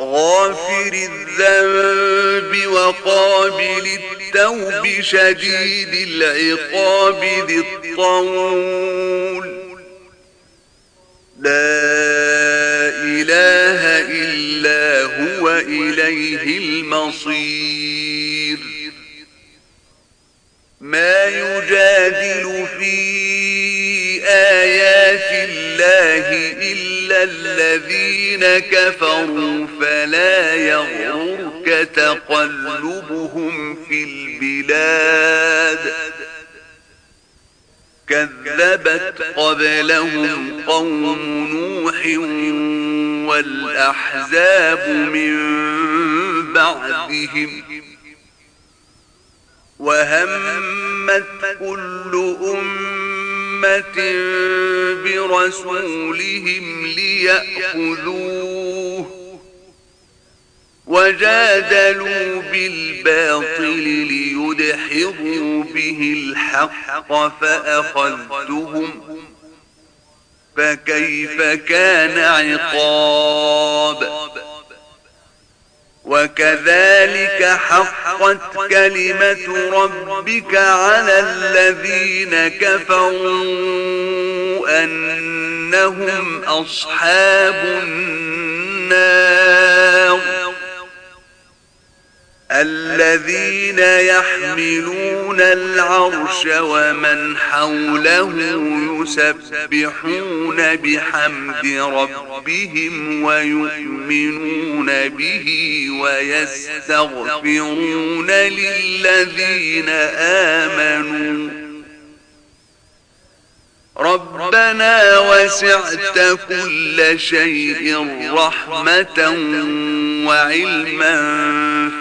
غافر الذنب وقابل التوب شديد العقاب ذي الطول. لا إله إلا هو إليه المصير. ما يجادل في آيات الله إلا الذين كفروا فلا يغرك تقلبهم في البلاد. كذبت قبلهم قوم نوح والأحزاب من بعدهم. وهمت كل أمة برسولهم ليأخذوه وجادلوا بالباطل ليدحضوا به الحق فأخذتهم فكيف كان عقاب وكذلك حقت كلمة ربك على الذين كفروا أنهم أصحاب النار. الذين يحملون العرش ومن حوله يسبحون بحمد ربهم ويؤمنون به ويستغفرون للذين آمنوا. ربنا وسعت كل شيء رحمة وعلما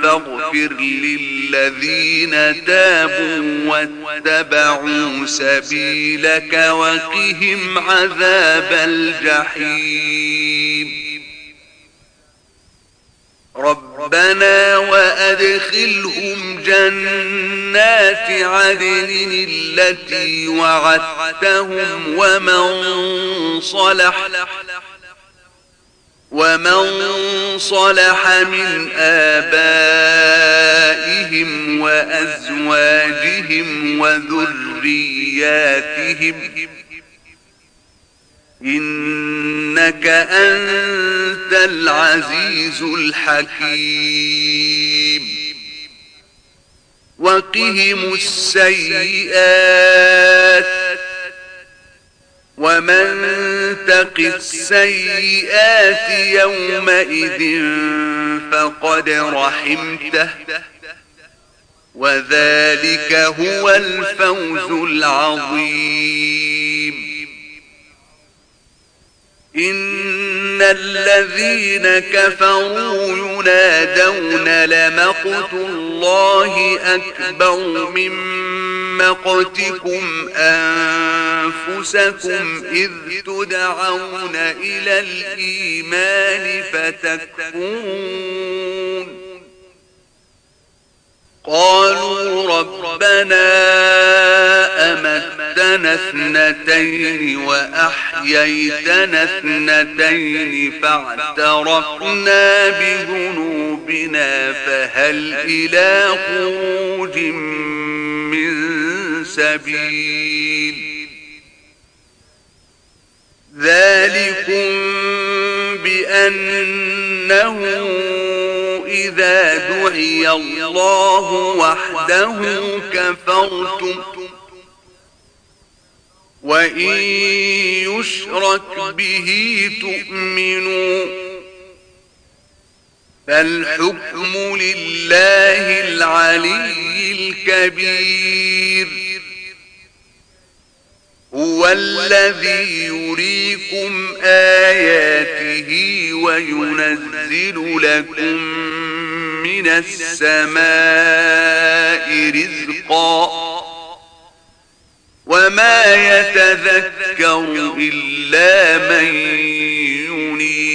فاغفر للذين تابوا واتبعوا سبيلك وقهم عذاب الجحيم. ربنا وأدخلهم جنات عدن التي وعدتهم ومن صلح ومن صلح من آبائهم وأزواجهم وذرياتهم إنك أنت العزيز الحكيم وقهم السيئات ومن تق السيئات يومئذ فقد رحمته. وذلك هو الفوز العظيم. إن الذين كفروا ينادون لمقت الله أكبر من مقتكم أنفسكم إذ تدعون إلى الإيمان فتكفرون. قالوا ربنا أمتنا اثنتين وأحييتنا اثنتين فاعترفنا بذنوبنا فهل إلى خروج من سبيل. ذلكم بأنه إذا دعي الله وحده كفرتم. وإن يشرك به تؤمنوا فالحكم لله العلي الكبير. هو الذي يريكم آياته وينزل لكم من السماء رزقا وما يتذكر إلا من ينيب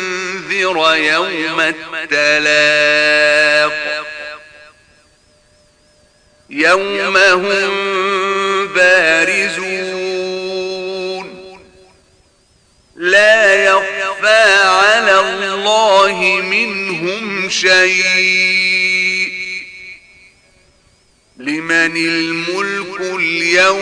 يوم التلاق. يوم هم بارزون. لا يخفى على الله منهم شيء. لمن الملك اليوم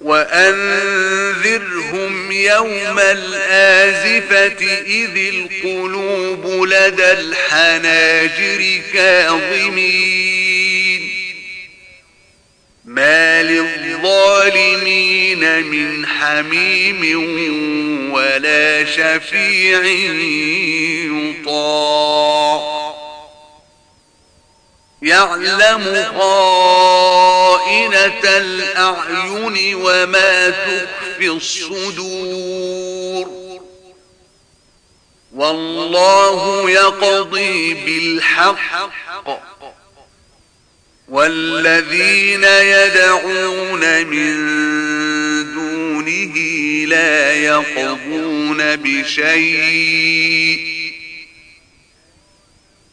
وأنذرهم يوم الآزفة إذ القلوب لدى الحناجر كاظمين ما للظالمين من حميم ولا شفيع يطاع يعلم خائنة الأعين وما تخفي الصدور. والله يقضي بالحق. والذين يدعون من دونه لا يقضون بشيء.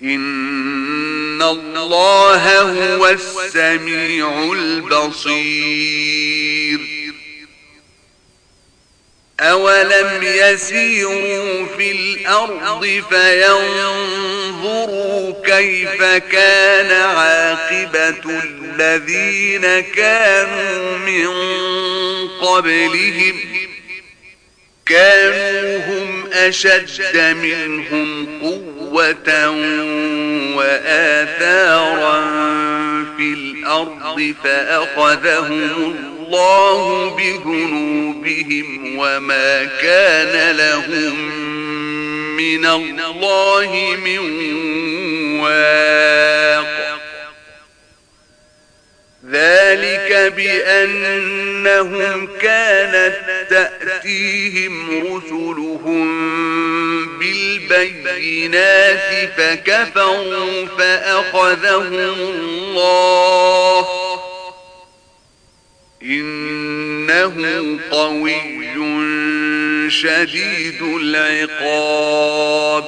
إن الله هو السميع البصير أولم يسيروا في الأرض فينظروا كيف كان عاقبة الذين كانوا من قبلهم كانوا هم أشد منهم قوة وآثارا في الأرض فأخذهم الله بذنوبهم وما كان لهم من الله من واق. ذلك بأنهم كانت تأتيهم رسلهم بالبينات فكفروا فأخذهم الله. إنه قوي شديد العقاب.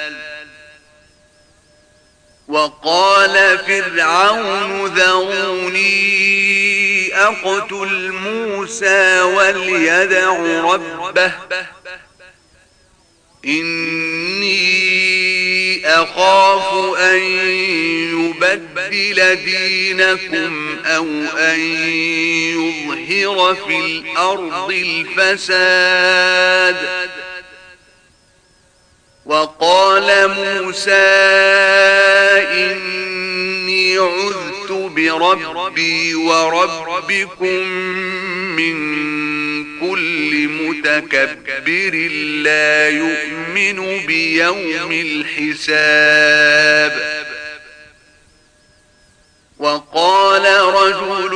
وقال فرعون ذروني أقتل موسى وليدع ربه. إني أخاف أن يبدل دينكم أو أن يظهر في الأرض الفساد. وقال موسى إني عذت بربي وربكم من كل متكبر لا يؤمن بيوم الحساب. وقال رجل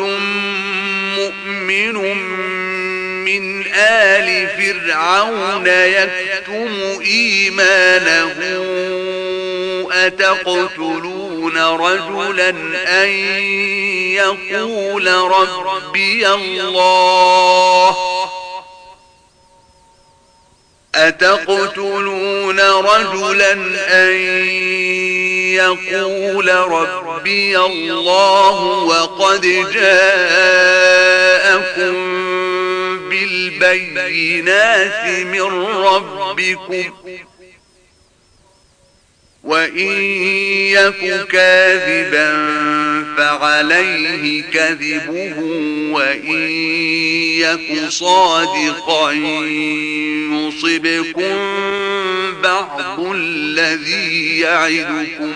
مؤمن من آل فرعون يكتم إيمانه. أتقتلون رجلا أن يقول ربي الله؟ أتقتلون رجلا أن يقول ربي الله؟ وقد جاءكم بالبينات من ربكم وإن يك كاذبا فعليه كذبه وإن يك صادقا يصبكم بعض الذي يعدكم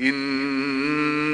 إن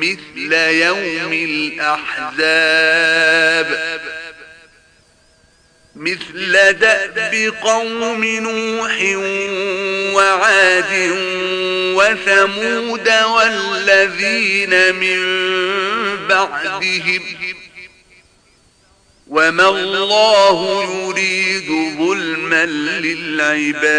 مثل يوم الأحزاب. مثل دأب قوم نوح وعاد وثمود والذين من بعدهم. وما الله يريد ظلما للعباد.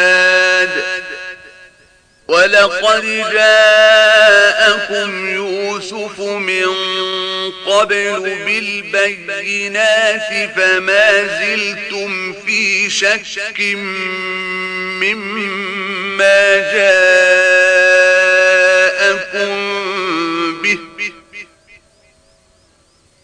ولقد جاءكم يوسف من قبل بالبينات فما زلتم في شك مما جاءكم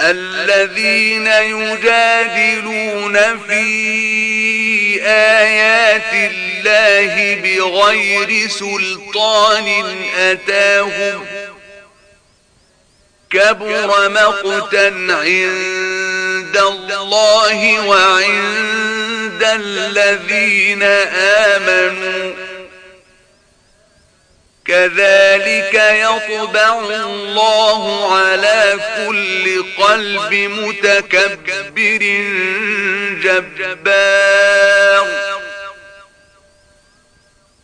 الذين يجادلون في آيات الله بغير سلطان أتاهم كبر مقتا عند الله وعند الذين آمنوا كذلك يطبع الله على كل قلب متكبر جبار.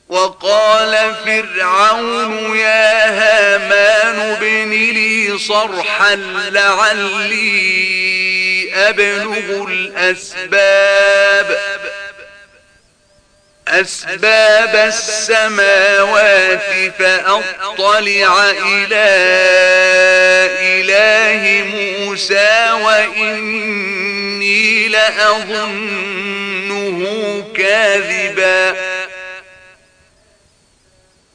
وقال فرعون يا هامان ابن لي صرحا لعلي أبلغ الأسباب. أسباب السماوات فأطلع إلى إله موسى وإني لأظنه كاذباً.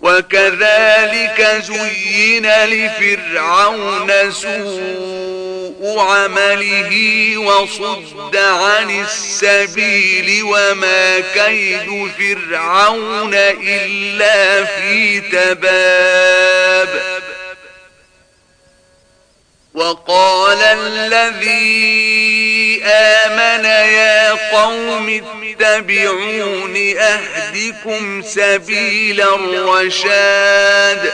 وكذلك زين لفرعون سوء عمله وصد عن السبيل وما كيد فرعون إلا في تباب. وقال الذي آمن يا قوم اتبعون أهدكم سبيل الرشاد.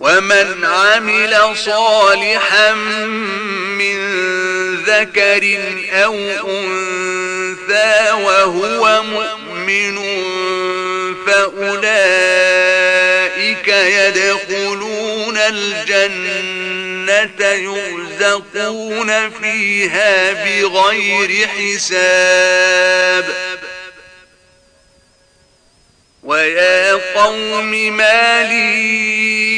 ومن عمل صالحا من ذكر أو أنثى وهو مؤمن فأولئك يدخلون الجنة يرزقون فيها بغير حساب. ويا قوم ما لي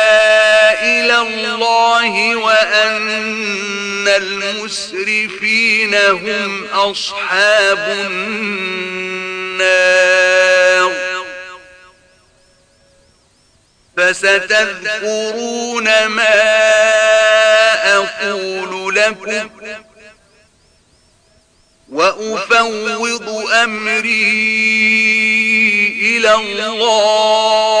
وأن المسرفين هم أصحاب النار. فستذكرون ما أقول لكم وأفوض أمري إلى الله.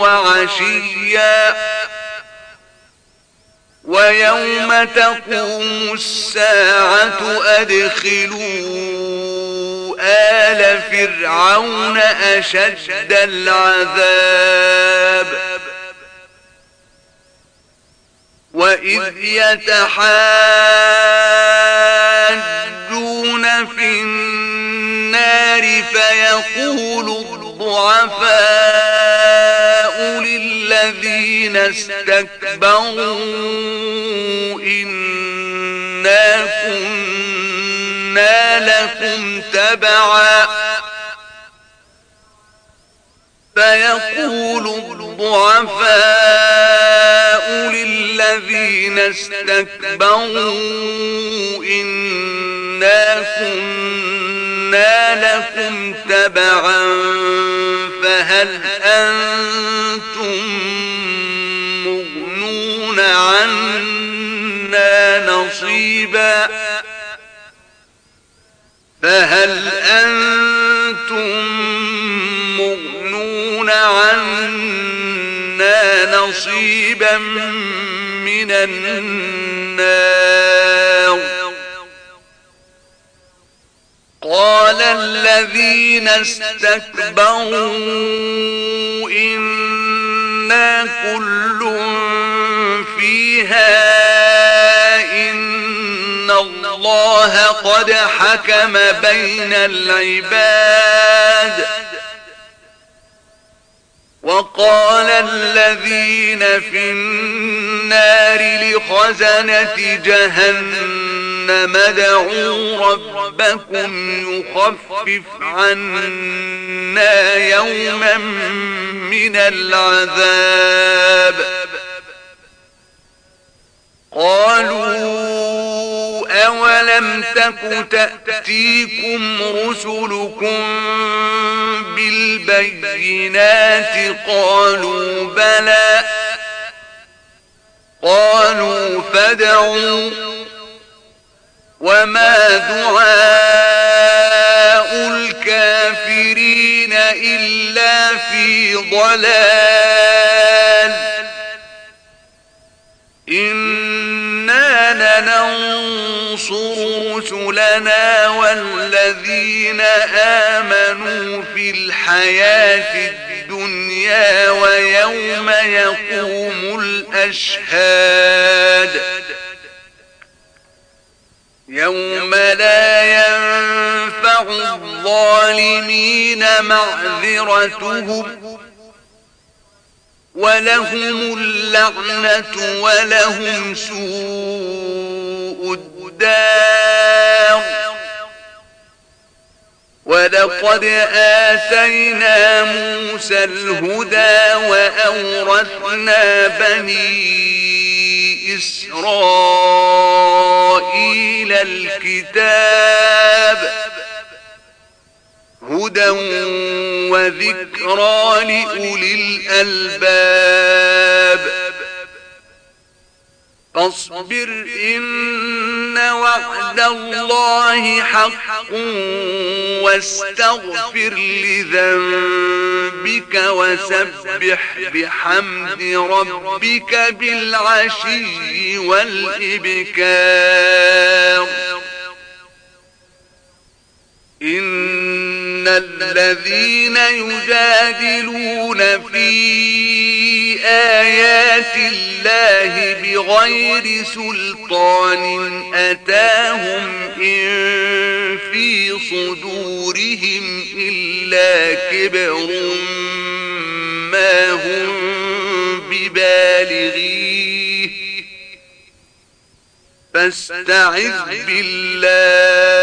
وعشيا. ويوم تقوم الساعة أدخلوا آل فرعون أشد العذاب. وإذ يتحاجون في النار فيقول الضعفاء للذين استكبروا إنا كنا لكم تبعا. فيقول الضعفاء للذين استكبروا إنا كنا لكم تبعا فهل أنتم مغنون عنا نصيبا فهل أنتم مغنون عنا نصيبا من النار قال الذين استكبروا إنا كل فيها إن الله قد حكم بين العباد وقال الذين في النار لخزنة جهنم دعوا ربكم يخفف عنا يوما من العذاب. قالوا أولم تك تأتيكم رسلكم بالبينات قالوا بلى. قالوا فدعوا وما دعاء الكافرين إلا في ضلال إنا لننصر رسلنا والذين آمنوا في الحياة الدنيا ويوم يقوم الأشهاد يوم لا ينفع الظالمين معذرتهم ولهم اللعنة ولهم سوء الدار ولقد آتينا موسى الهدى وأورثنا بني إسرائيل الكتاب هدى وذكرى لأولي الألباب فاصبر إن وعد الله حق واستغفر لذنبك وسبح بحمد ربك بالعشي والإبكار. إن الذين يجادلون في آيات الله بغير سلطان أتاهم إن في صدورهم إلا كبر ما هم ببالغيه. فاستعذ بالله.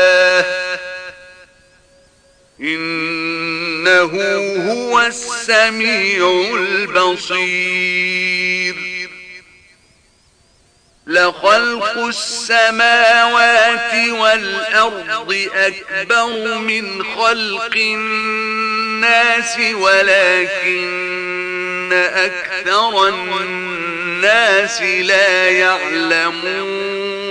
إنه هو السميع البصير. لخلق السماوات والأرض أكبر من خلق الناس ولكن أكثر الناس لا يعلمون.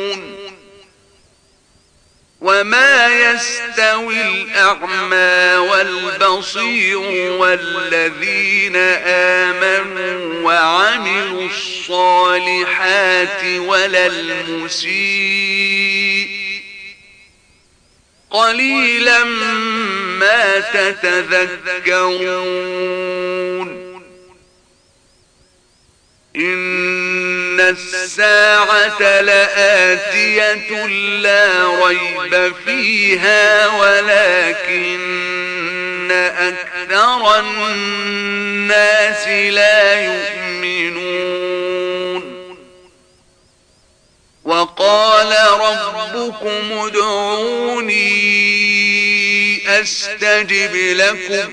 وما يستوي الأعمى والبصير والذين آمنوا وعملوا الصالحات ولا المسيء. قليلا ما تتذكرون. إن الساعة لآتية لا ريب فيها ولكن أكثر الناس لا يؤمنون. وقال ربكم ادعوني أستجب لكم.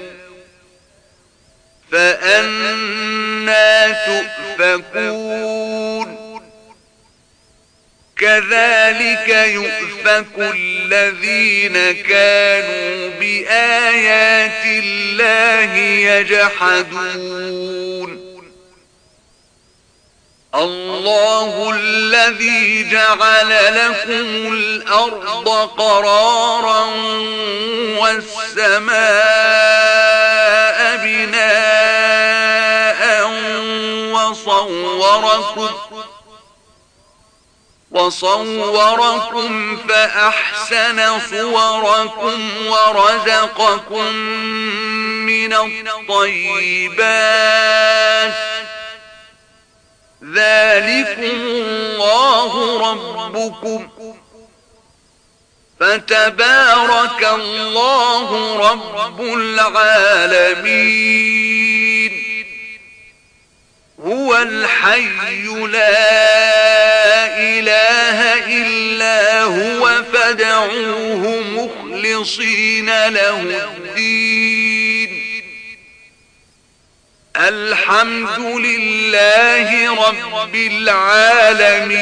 فأنا تؤفكون. كذلك يؤفك الذين كانوا بآيات الله يجحدون. الله الذي جعل لكم الأرض قرارا والسماء وصوركم وصوركم فأحسن صوركم ورزقكم من الطيبات. ذلكم الله ربكم. فتبارك الله رب العالمين. هو الحي لا إله إلا هو فدعوه مخلصين له الدين. الحمد لله رب العالمين.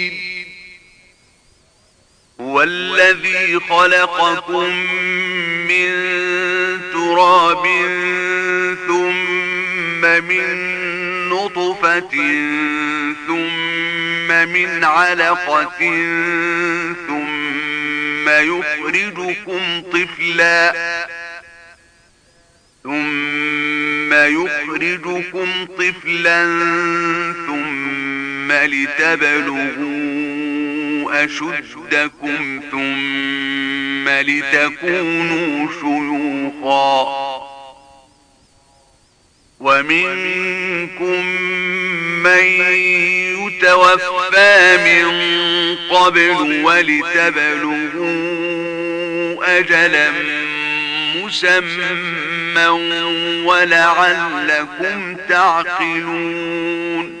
هو الذي خلقكم من تراب ثم من نطفة ثم من علقة ثم يخرجكم طفلاً ثم يخرجكم طفلا ثم لتبلغوا أشدكم ثم لتكونوا شيوخا. ومنكم من يتوفى من قبل ولتبلغوا أجلا مسمى ولعلكم تعقلون.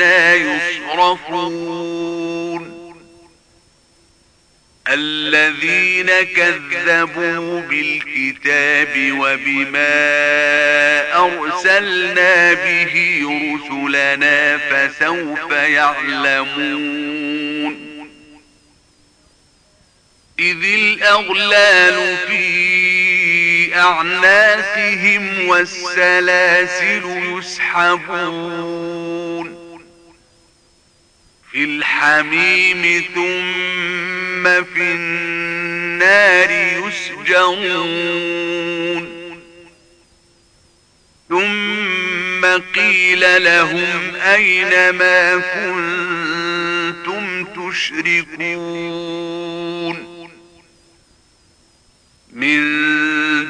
أنا يصرفون الذين كذبوا بالكتاب وبما أرسلنا به رسلنا فسوف يعلمون إذ الأغلال في أعناقهم والسلاسل يسحبون في الحميم ثم في النار يسجرون. ثم قيل لهم أين ما كنتم تشركون. من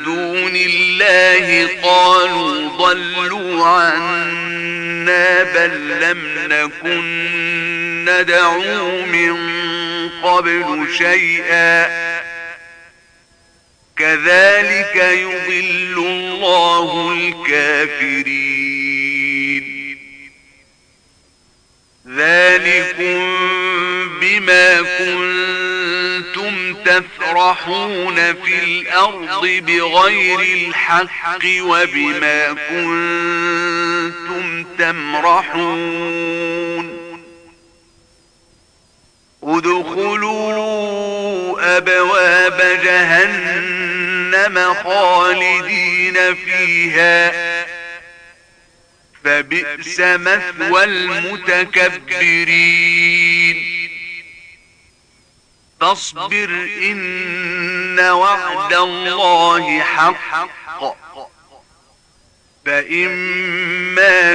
دون الله قالوا ضلوا عنا بل لم نكن ندعو من قبل شيئا. كذلك يضل الله الكافرين. ذلكم بما كنتم تفرحون في الأرض بغير الحق وبما كنتم تمرحون. ادخلوا أبواب جهنم خالدين فيها. فبئس مثوى المتكبرين. فاصبر إن وعد الله حق. فإما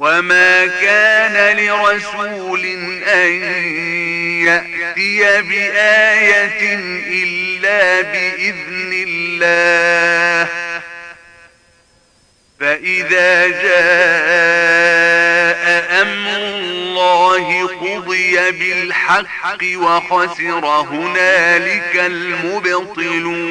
وما كان لرسول أن يأتي بآية إلا بإذن الله فإذا جاء أمر الله قضي بالحق وخسر هنالك المبطلون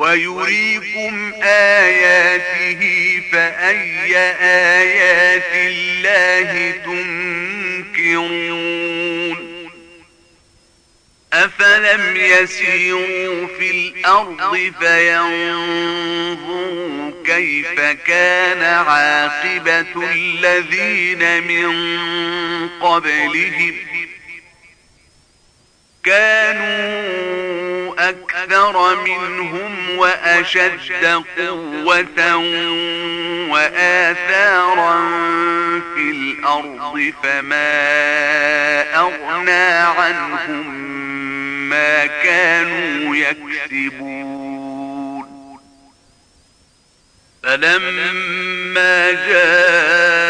ويريكم آياته فأي آيات الله تنكرون؟ أفلم يسيروا في الأرض فينظروا كيف كان عاقبة الذين من قبلهم؟ كانوا أكثر منهم وأشد قوة وآثارا في الأرض فما أغنى عنهم ما كانوا يكسبون فلما جاءتهم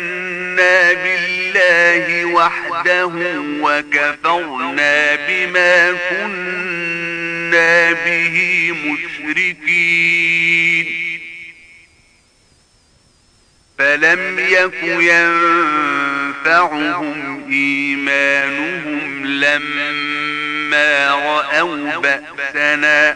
وحده وكفرنا بما كنا به مشركين. فلم يك ينفعهم إيمانهم لما رأوا بأسنا.